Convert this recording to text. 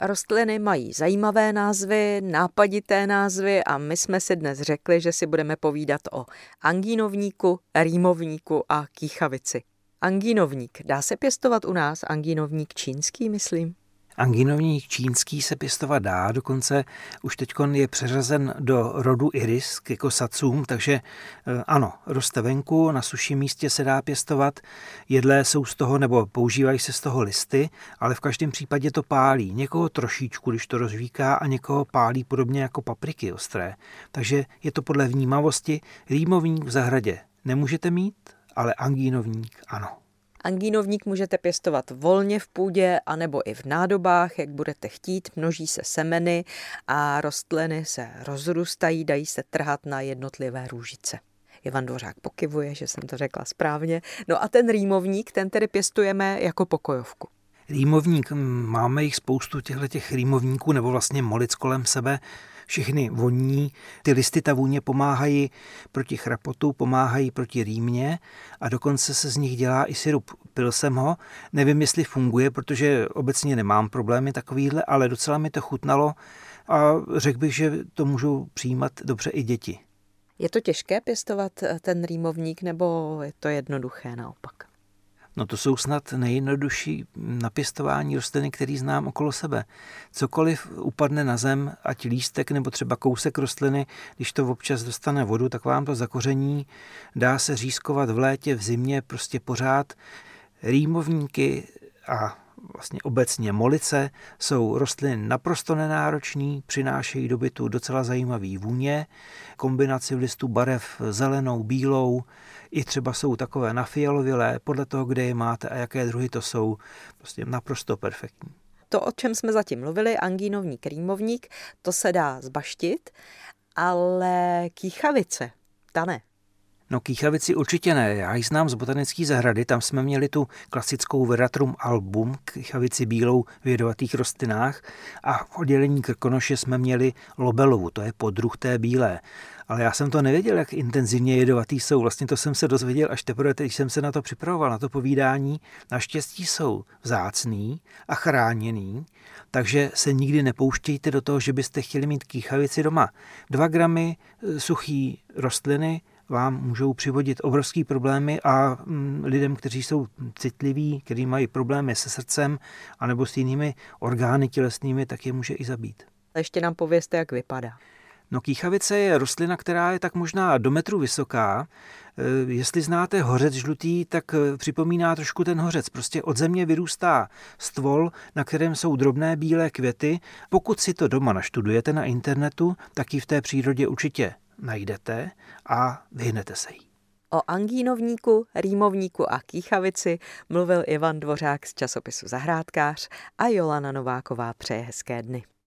Rostliny mají zajímavé názvy, nápadité názvy a my jsme si dnes řekli, že si budeme povídat o angínovníku, rýmovníku a kýchavici. Angínovník. Dá se pěstovat u nás angínovník čínský, myslím? Anginovník čínský se pěstovat dá, dokonce už teď je přeřazen do rodu iris k ekosacům, takže eh, ano, roste venku, na suším místě se dá pěstovat, jedlé jsou z toho, nebo používají se z toho listy, ale v každém případě to pálí. Někoho trošičku, když to rozvíká, a někoho pálí podobně jako papriky ostré. Takže je to podle vnímavosti. Rýmovník v zahradě nemůžete mít, ale angínovník ano. Angínovník můžete pěstovat volně v půdě anebo i v nádobách, jak budete chtít. Množí se semeny a rostliny se rozrůstají, dají se trhat na jednotlivé růžice. Ivan Dvořák pokivuje, že jsem to řekla správně. No a ten rýmovník, ten tedy pěstujeme jako pokojovku. Rýmovník, máme jich spoustu těchto těch rýmovníků, nebo vlastně molic kolem sebe, všechny voní. Ty listy, ta vůně pomáhají proti chrapotu, pomáhají proti rýmě a dokonce se z nich dělá i syrup. Pil jsem ho, nevím, jestli funguje, protože obecně nemám problémy takovýhle, ale docela mi to chutnalo a řekl bych, že to můžou přijímat dobře i děti. Je to těžké pěstovat ten rýmovník nebo je to jednoduché naopak? No to jsou snad nejjednodušší napěstování rostliny, který znám okolo sebe. Cokoliv upadne na zem, ať lístek nebo třeba kousek rostliny, když to občas dostane vodu, tak vám to zakoření. Dá se řízkovat v létě, v zimě, prostě pořád. Rýmovníky a vlastně obecně molice jsou rostliny naprosto nenároční, přinášejí do bytu docela zajímavý vůně, kombinaci listů barev zelenou, bílou, i třeba jsou takové nafialovilé, podle toho, kde je máte a jaké druhy to jsou, prostě naprosto perfektní. To, o čem jsme zatím mluvili, angínovník, rýmovník, to se dá zbaštit, ale kýchavice, ta ne. No kýchavici určitě ne, já ji znám z botanické zahrady, tam jsme měli tu klasickou Veratrum album, kýchavici bílou v jedovatých rostlinách a v oddělení Krkonoše jsme měli lobelovu, to je podruh té bílé. Ale já jsem to nevěděl, jak intenzivně jedovatý jsou. Vlastně to jsem se dozvěděl až teprve, když jsem se na to připravoval, na to povídání. Naštěstí jsou vzácný a chráněný, takže se nikdy nepouštějte do toho, že byste chtěli mít kýchavici doma. Dva gramy e, suchý rostliny vám můžou přivodit obrovský problémy a mm, lidem, kteří jsou citliví, kteří mají problémy se srdcem anebo s jinými orgány tělesnými, tak je může i zabít. Ještě nám povězte, jak vypadá. No kýchavice je rostlina, která je tak možná do metru vysoká. E, jestli znáte hořec žlutý, tak e, připomíná trošku ten hořec. Prostě od země vyrůstá stvol, na kterém jsou drobné bílé květy. Pokud si to doma naštudujete na internetu, tak ji v té přírodě určitě najdete a vyhnete se jí. O angínovníku, rýmovníku a kýchavici mluvil Ivan Dvořák z časopisu Zahrádkář a Jolana Nováková přeje hezké dny.